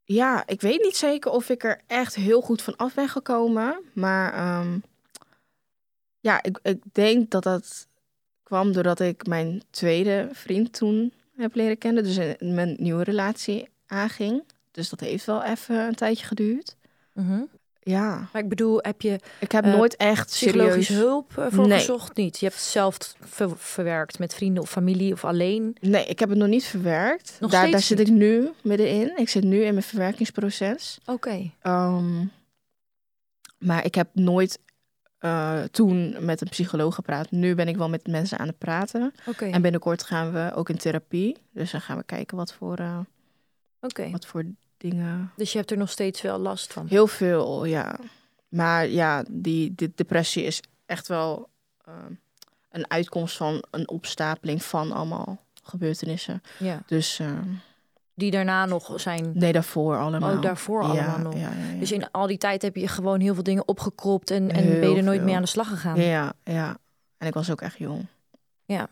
ja, ik weet niet zeker of ik er echt heel goed van af ben gekomen. Maar ehm, ja, ik, ik denk dat dat kwam doordat ik mijn tweede vriend toen heb leren kennen. Dus in mijn nieuwe relatie aanging. Dus dat heeft wel even een tijdje geduurd. Ja, Maar ik bedoel, heb je ik heb Eh, nooit echt psychologische serieus... hulp eh, voor Nee. gezocht? Niet. Je hebt het zelf ver- verwerkt met vrienden of familie of alleen. Nee, ik heb het nog niet verwerkt. Nog daar daar zit ik nu middenin. Ik zit nu in mijn verwerkingsproces. Oké. Ehm, maar ik heb nooit eh, toen met een psycholoog gepraat. Nu ben ik wel met mensen aan het praten. En binnenkort gaan we ook in therapie. Dus dan gaan we kijken wat voor, eh, wat voor dingen. Dus je hebt er nog steeds wel last van. Heel veel, ja. Maar ja, die, die depressie is echt wel ehm, een uitkomst van een opstapeling van allemaal gebeurtenissen. Ja. Dus ehm, Die daarna nog zijn. nee, daarvoor allemaal. Oh, daarvoor Ja, allemaal nog. Ja, ja, ja. Dus in al die tijd heb je gewoon heel veel dingen opgekropt en, en Heel ben je er nooit veel. mee aan de slag gegaan. Ja, ja. En ik was ook echt jong. Ja.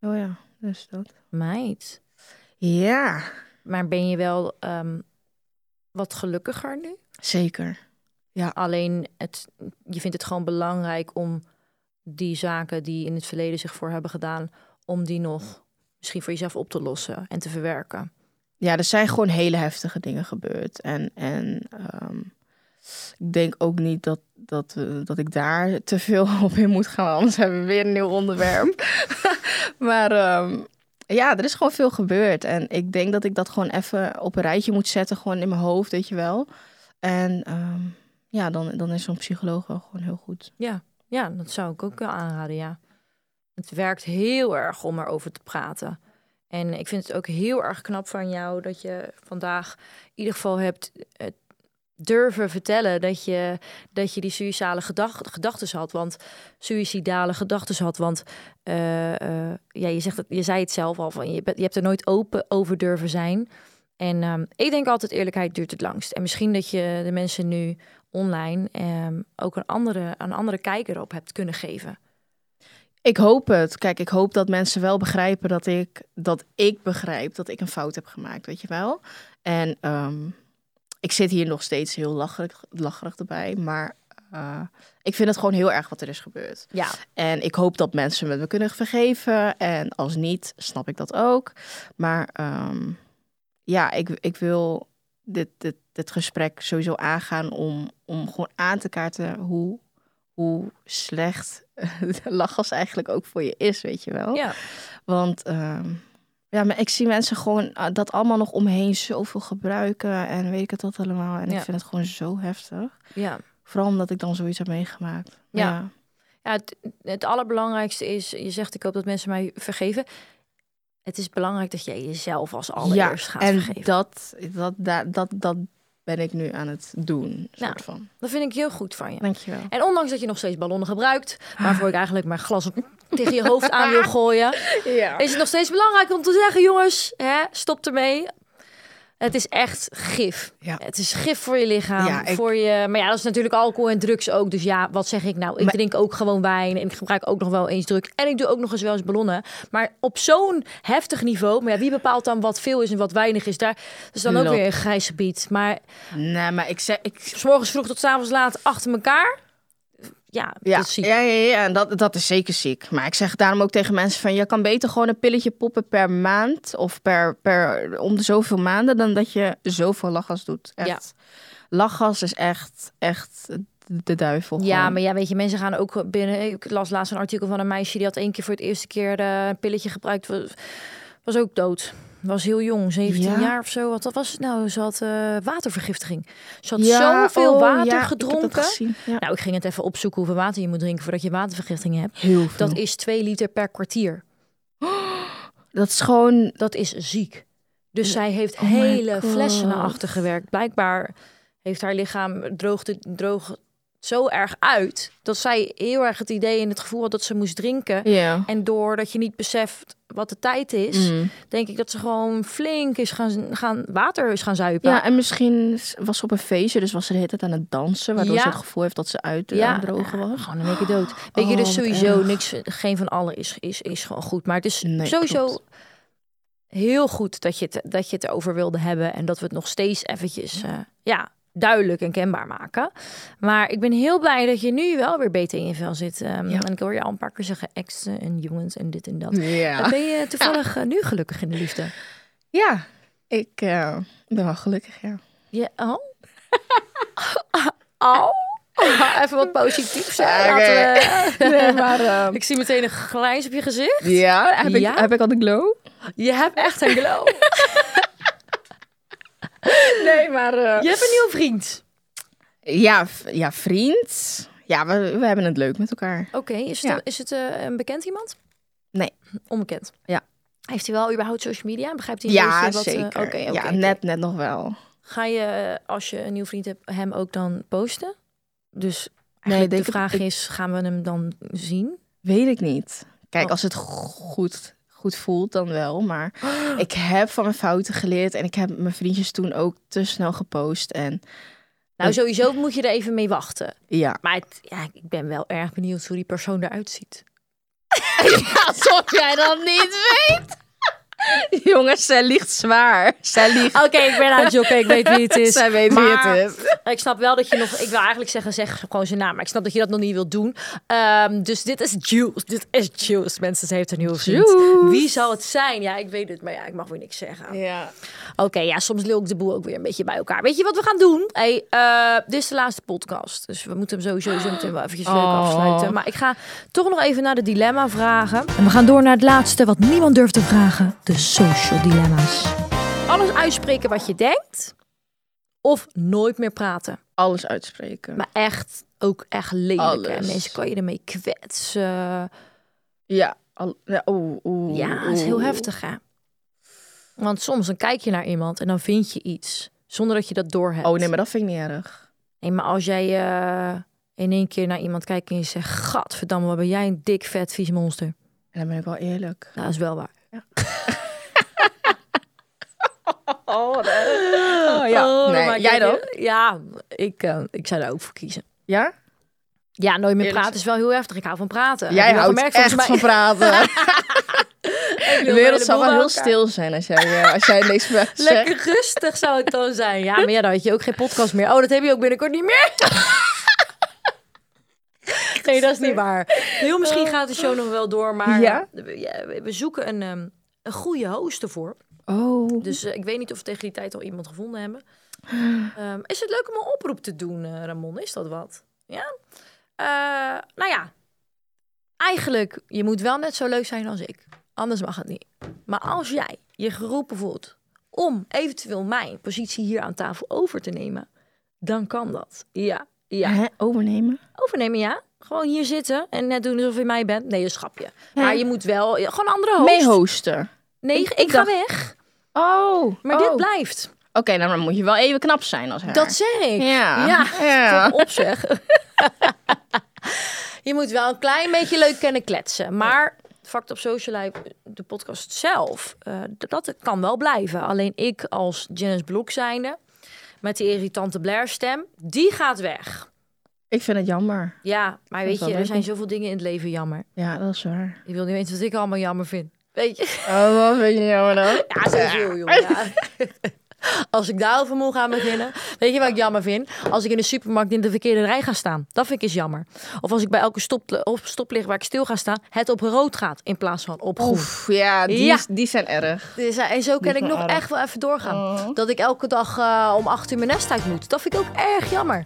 Oh ja, dus dat. Meid. Ja, Maar ben je wel ehm, wat gelukkiger nu? zeker. Alleen het, je vindt het gewoon belangrijk om die zaken die in het verleden zich voor hebben gedaan, om die nog misschien voor jezelf op te lossen en te verwerken. Ja, er zijn gewoon hele heftige dingen gebeurd. En, en ehm, ik denk ook niet dat, dat, eh, dat ik daar te veel op in moet gaan. Anders hebben we weer een nieuw onderwerp. maar ehm, ja, er is gewoon veel gebeurd. En ik denk dat ik dat gewoon even op een rijtje moet zetten. Gewoon in mijn hoofd, weet je wel. En ehm, ja, dan, dan is zo'n psycholoog wel gewoon heel goed. Ja, ja, dat zou ik ook wel aanraden, ja. Het werkt heel erg om erover te praten. En ik vind het ook heel erg knap van jou dat je vandaag in ieder geval hebt eh, durven vertellen dat je, dat je die suïcidale gedacht, gedachten had. Want suïcidale gedachten had. Want eh, eh, ja, je, zegt het, je zei het zelf al, van, je, je hebt er nooit open over durven zijn. En ehm, ik denk altijd eerlijkheid duurt het langst. En misschien dat je de mensen nu online ehm, ook een andere, een andere kijker op hebt kunnen geven. Ik hoop het. Kijk, ik hoop dat mensen wel begrijpen dat ik, dat ik begrijp dat ik een fout heb gemaakt, weet je wel. En ehm, ik zit hier nog steeds heel lacherig, lacherig erbij, maar eh, ik vind het gewoon heel erg wat er is gebeurd. Ja, En ik hoop dat mensen me me kunnen vergeven. En als niet, snap ik dat ook. Maar ehm, ja, ik, ik wil dit, dit, dit gesprek sowieso aangaan om, om gewoon aan te kaarten hoe, hoe slecht lachgas eigenlijk ook voor je is, weet je wel. ja. Want ehm, ja, maar ik zie mensen gewoon ah, dat allemaal nog omheen zoveel gebruiken en weet ik het wat allemaal. En Ja. ik vind het gewoon zo heftig. ja. Vooral omdat ik dan zoiets heb meegemaakt. Ja. Ja, het, het allerbelangrijkste is, je zegt ik hoop dat mensen mij vergeven. Het is belangrijk dat jij jezelf als allereerst gaat en vergeven. dat, dat, dat, dat, dat ben ik nu aan het doen. Soort Nou. van. Dat vind ik heel goed van je. Dankjewel. En ondanks dat je nog steeds ballonnen gebruikt, waarvoor ik eigenlijk mijn glas tegen je hoofd aan wil gooien, Ja. is het nog steeds belangrijk om te zeggen, jongens, hè, stop ermee. Het is echt gif. Ja. Het is gif voor je lichaam. Ja, ik- voor je, maar ja, dat is natuurlijk alcohol en drugs ook. Dus ja, wat zeg ik nou? Ik Maar- drink ook gewoon wijn en ik gebruik ook nog wel eens drugs. En ik doe ook nog eens wel eens ballonnen. Maar op zo'n heftig niveau, maar ja, wie bepaalt dan wat veel is en wat weinig is? Daar dat is dan ook weer een grijs gebied. Maar Nee, maar ik zeg... Ik, s morgens vroeg tot 's avonds laat achter elkaar. Ja, ja, dat is ziek. ja, ja, ja, en dat, dat is zeker ziek. Maar ik zeg daarom ook tegen mensen van... je kan beter gewoon een pilletje poppen per maand... of per, per om de zoveel maanden... dan dat je zoveel lachgas doet. Echt. Lachgas is echt, echt de duivel. Ja, gewoon. maar ja, weet je, mensen gaan ook binnen. Ik las laatst een artikel van een meisje die had één keer voor het eerste keer eh, een pilletje gebruikt. Was ook dood. Was heel jong, 17 Ja? jaar of zo. Wat dat was het nou? Ze had eh, watervergiftiging. Ze had Ja, zoveel oh, water ja, ik gedronken. Ja. Nou, ik ging het even opzoeken hoeveel water je moet drinken voordat je watervergiftiging hebt. Heel veel. Dat is 2 liter per kwartier. Dat is gewoon... Dat is ziek. Dus zij heeft Oh hele flessen naar achter gewerkt. Blijkbaar heeft haar lichaam droogde, droog zo erg uit dat zij heel erg het idee en het gevoel had dat ze moest drinken. Ja. En doordat je niet beseft wat de tijd is, Mm. denk ik dat ze gewoon flink is gaan, gaan water is gaan zuipen. Ja, en misschien was ze op een feestje, dus was ze de hele tijd aan het dansen, waardoor Ja. ze het gevoel heeft dat ze uit aan het drogen was. Gewoon een week dood. Weet je, Oh, dus sowieso erg. niks, geen van allen is, is, is gewoon goed. Maar het is Nee, sowieso klopt. heel goed dat je, het, dat je het erover wilde hebben. En dat we het nog steeds eventjes eh, ja, duidelijk en kenbaar maken. Maar ik ben heel blij dat je nu wel weer beter in je vel zit. Ehm, Ja. En ik hoor je al een paar keer zeggen exen en jongens en dit en dat. Ja. Ben je toevallig eh, nu gelukkig in de liefde? Ja, ik eh, ben wel gelukkig, ja. Ja, oh? oh? Even wat positiefs. Nee, maar... ehm, Ik zie meteen een grijns op je gezicht. ja, heb ik, heb ik al de glow? Je hebt echt een glow. Nee, maar... eh, Je hebt een nieuwe vriend. ja, ja, vriend. Ja, we, we hebben het leuk met elkaar. Oké, is het, Ja. is het eh, een bekend iemand? Nee. Onbekend? Ja. Heeft hij wel überhaupt social media? Begrijpt hij Ja, wat... eh, zeker. Oké, oké, ja, net, net nog wel. Ga je, als je een nieuw vriend hebt, hem ook dan posten? Dus Nee, de vraag ik- is, gaan we hem dan zien? Weet ik niet. Kijk, Oh. als het goed, goed voelt, dan wel. Maar ik heb van mijn fouten geleerd. En ik heb mijn vriendjes toen ook te snel gepost. En Nou, sowieso moet je er even mee wachten. ja. Maar het- ja, ik ben wel erg benieuwd hoe die persoon eruit ziet. Alsof jij dat niet weet. Jongens, zij ligt zwaar. Zij ligt. Oké, ik ben aan het jokken. Ik weet wie het is. Zij weet Maar- wie het is. Ik snap wel dat je nog... Ik wil eigenlijk zeggen, zeg gewoon zijn naam. Maar ik snap dat je dat nog niet wilt doen. Ehm, dus dit is Jules. Dit is Jules. Mensen, ze heeft een nieuwe vriend. Wie zou het zijn? Ja, ik weet het. Maar ja, ik mag weer niks zeggen. Ja. Oké, ja, soms lul ik de boel ook weer een beetje bij elkaar. Weet je wat we gaan doen? Hey, eh, dit is de laatste podcast. Dus we moeten hem sowieso zo meteen wel eventjes leuk Oh. afsluiten. Maar ik ga toch nog even naar de dilemma vragen. En we gaan door naar het laatste wat niemand durft te vragen. De social dilemma's. Alles uitspreken wat je denkt. Of nooit meer praten. Alles uitspreken. Maar echt, ook echt lelijk. Alles. Mensen kan je ermee kwetsen. ja. Al, ja, Ja, het is heel heftig hè. Want soms dan kijk je naar iemand en dan vind je iets. Zonder dat je dat doorhebt. Oh nee, maar dat vind ik niet erg. Nee, maar als jij eh, in één keer naar iemand kijkt en je zegt... Gadverdamme, wat ben jij een dik, vet, vies monster. En dan ben ik wel eerlijk. Dat is wel waar. Oh, ja. Oh, nee, maar jij dan? Ja, ik, eh, ik zou daar ook voor kiezen. Ja? Ja, nooit meer Eerlijk praten is wel heel heftig. Ik hou van praten. Jij Heb je wel houdt gemerkt, echt volgens van mij- praten. Ik De wereld zou wel heel bij elkaar. stil zijn als jij, eh, als jij niks meer zegt. Lekker rustig zou het dan zijn. Ja, maar ja, dan had je ook geen podcast meer. Oh, dat heb je ook binnenkort niet meer. Nee, dat is niet waar. Heel misschien gaat de show nog wel door, maar Ja? eh, we, ja, we- we zoeken een, ehm, een goede host ervoor. Oh. Dus eh, ik weet niet of we tegen die tijd al iemand gevonden hebben. Ehm, is het leuk om een oproep te doen, eh, Ramon? Is dat wat? Ja? Eh, nou ja, eigenlijk, je moet wel net zo leuk zijn als ik. Anders mag het niet. Maar als jij je geroepen voelt om eventueel mijn positie hier aan tafel over te nemen, dan kan dat. Ja, ja. Hè, overnemen? Overnemen, ja. Gewoon hier zitten en net doen alsof je mij bent. Nee, een schapje. Maar je moet wel, gewoon een andere host. Meehosten. Nee, ik, Ik- ik ga dacht- weg. Oh. Maar oh. dit blijft. Oké, nou, dan moet je wel even knap zijn als haar. Dat zeg ik. Ja. Ja, op zeg. je moet wel een klein beetje leuk kunnen kletsen. Maar Fact op Social Life, de podcast zelf, eh, dat kan wel blijven. Alleen ik als Janice Blok zijnde, met die irritante Blair stem, die gaat weg. Ik vind het jammer. Ja, maar weet je, er zijn zoveel dingen in het leven jammer. Ja, dat is waar. Je wil niet weten wat ik allemaal jammer vind. Weet je? Oh, wat vind je jammer dan? Ja, sowieso, joh. Ja. Als ik daarover moet gaan beginnen. Weet je wat ik jammer vind? Als ik in de supermarkt in de verkeerde rij ga staan. Dat vind ik eens jammer. Of als ik bij elke stop, op stoplicht waar ik stil ga staan, het op rood gaat in plaats van op groen. Oef, ja, die, Ja. die zijn erg. En zo kan Die ik nog erg. echt wel even doorgaan. Oh. Dat ik elke dag eh, om acht uur mijn nest uit moet. Dat vind ik ook erg jammer.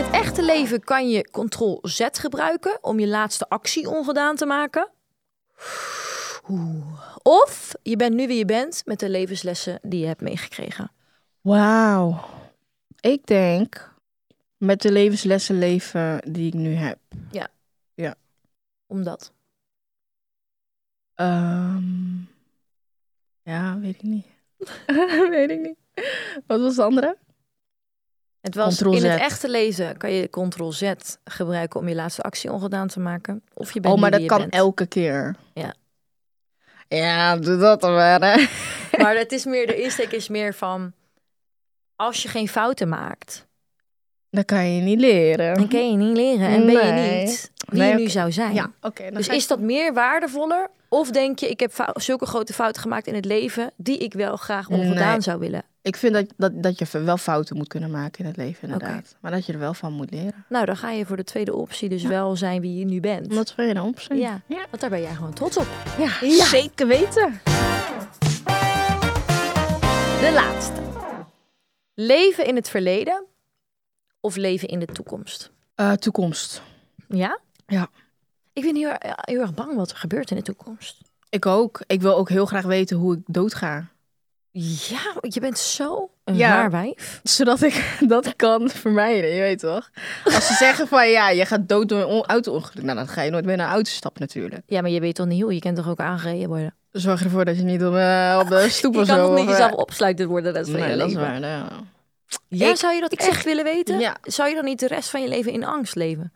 Het echte leven kan je Ctrl-Z gebruiken om je laatste actie ongedaan te maken. Oeh. Of je bent nu wie je bent met de levenslessen die je hebt meegekregen. Wauw. Ik denk met de levenslessen leven die ik nu heb. Omdat. Ehm, ja, weet ik niet. weet ik niet. Wat was de andere? Het was in het echte leven kan je Ctrl-Z gebruiken om je laatste actie ongedaan te maken. Of je bent Oh, maar dat kan bent. elke keer. Ja. Ja, doe dat dan maar. Hè. Maar het is meer, de insteek is meer van... Als je geen fouten maakt, Dat kan je niet leren. dan kun je niet leren. En ben je niet wie Nee, je nu zou zijn. Ja, oké. dan dus ik- is dat meer waardevoller? Of denk je, ik heb zulke grote fouten gemaakt in het leven... die ik wel graag ongedaan Nee. zou willen? Ik vind dat, dat, dat je wel fouten moet kunnen maken in het leven, inderdaad. Maar dat je er wel van moet leren. Nou, dan ga je voor de tweede optie dus wel zijn wie je nu bent. Wat wil je dan opzien? Ja, Ja. want daar ben jij gewoon trots op. Ja, Ja. zeker weten. De laatste. Leven in het verleden of leven in de toekomst? Eh, toekomst. Ja? Ja. Ik ben heel, heel erg bang wat er gebeurt in de toekomst. Ik ook. Ik wil ook heel graag weten hoe ik doodga. Ja, je bent zo een Ja. waar wijf. Zodat ik dat kan vermijden, je weet toch? Als ze zeggen van ja, je gaat dood door een on- auto-ongeluk. Nou, dan ga je nooit meer naar een auto stappen natuurlijk. Ja, maar je weet toch niet hoe? Je kent toch ook aangereden worden? Zorg ervoor dat je niet op, eh, op de stoep Je of kan zo... toch niet of, eh, jezelf opsluiten worden de rest van Nee, je dat is leven? waar. ja. Ja, Ik- zou je dat ik echt zeg- willen weten? Ja. Zou je dan niet de rest van je leven in angst leven?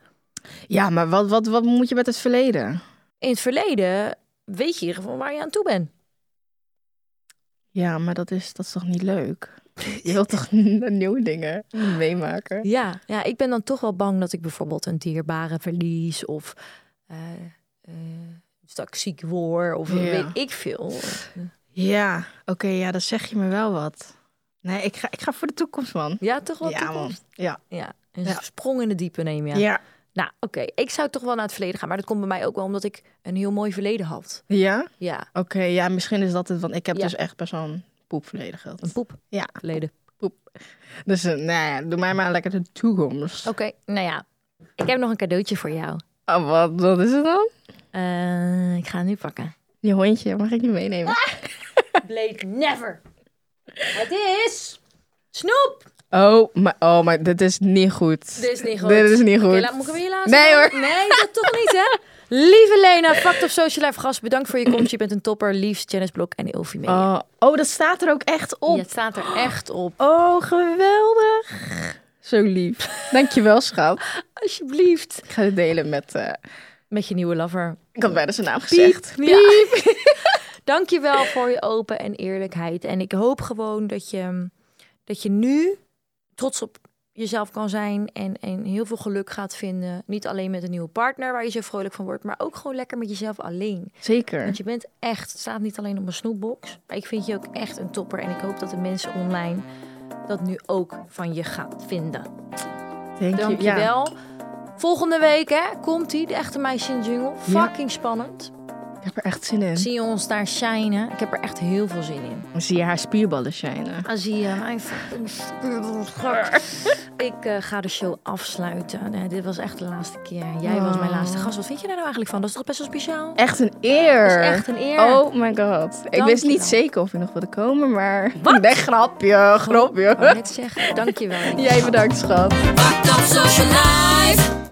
Ja, maar wat, wat, wat moet je met het verleden? In het verleden weet je in ieder geval waar je aan toe bent. Ja, maar dat is, dat is toch niet leuk? Je wilt toch nieuwe dingen meemaken? Ja, ja, ik ben dan toch wel bang dat ik bijvoorbeeld een dierbare verlies of eh, dat ik ziek word of Ja. weet ik veel. Ja, oké, ja, dan zeg je me wel wat. Nee, ik ga, ik ga voor de toekomst, man. Ja, toch wel ja, man. toekomst? Ja. Ja, een Ja. sprong in de diepe neem je. Ja. Nou, oké, ik zou toch wel naar het verleden gaan, maar dat komt bij mij ook wel omdat ik een heel mooi verleden had. Ja? Ja, Oké, ja, misschien is dat het, want ik heb Ja. dus echt best wel een poep verleden gehad. een poep Ja, verleden. dus eh, nou ja, doe mij maar lekker de toekomst. Oké, nou ja, ik heb nog een cadeautje voor jou. Oh, wat, wat is het dan? Eh, ik ga het nu pakken. Je hondje, mag ik niet meenemen? Blade never. Het is snoep. Oh, maar, oh, maar dit is niet goed. Dit is niet goed. Dit is niet goed. laat, moet ik hem hier laten? Nee, hoor. Nee, dat toch niet, hè? Lieve Lena, Fact of Social Life gast, bedankt voor je komst. Je bent een topper. Liefst Janice Blok en Ilfie Media. Oh, oh, dat staat er ook echt op. Ja, het staat er echt op. Oh, geweldig. Zo lief. Dankjewel, schat. Alsjeblieft. Ik ga dit delen met... eh, Met je nieuwe lover. ik had bijna zijn naam gezegd. Ja. Dankjewel voor je open en eerlijkheid. En ik hoop gewoon dat je, dat je nu trots op jezelf kan zijn en, en heel veel geluk gaat vinden. Niet alleen met een nieuwe partner waar je zo vrolijk van wordt, maar ook gewoon lekker met jezelf alleen. Zeker. Want je bent echt, het staat niet alleen op een snoepbox, maar ik vind je ook echt een topper. En ik hoop dat de mensen online dat nu ook van je gaan vinden. Denk je- ja. Dankjewel. Volgende week hè, komt die, de echte meisje in jungle. Ja. Fucking spannend. Ik heb er echt zin in. Zie je ons daar shinen? Ik heb er echt heel veel zin in. Dan zie je haar spierballen shinen. Dan zie je mijn. Ik eh, ga de show afsluiten. Nee, dit was echt de laatste keer. Jij was mijn laatste gast. Wat vind je daar nou eigenlijk van? Dat is toch best wel speciaal? Echt een eer. Dat is echt een eer. Oh my god. Ik wist niet zeker of je nog wilde komen, maar... Wat? Nee, grapje, grapje. Ik wou net zeggen, dankjewel. Jij bedankt, schat. Fucked up social life.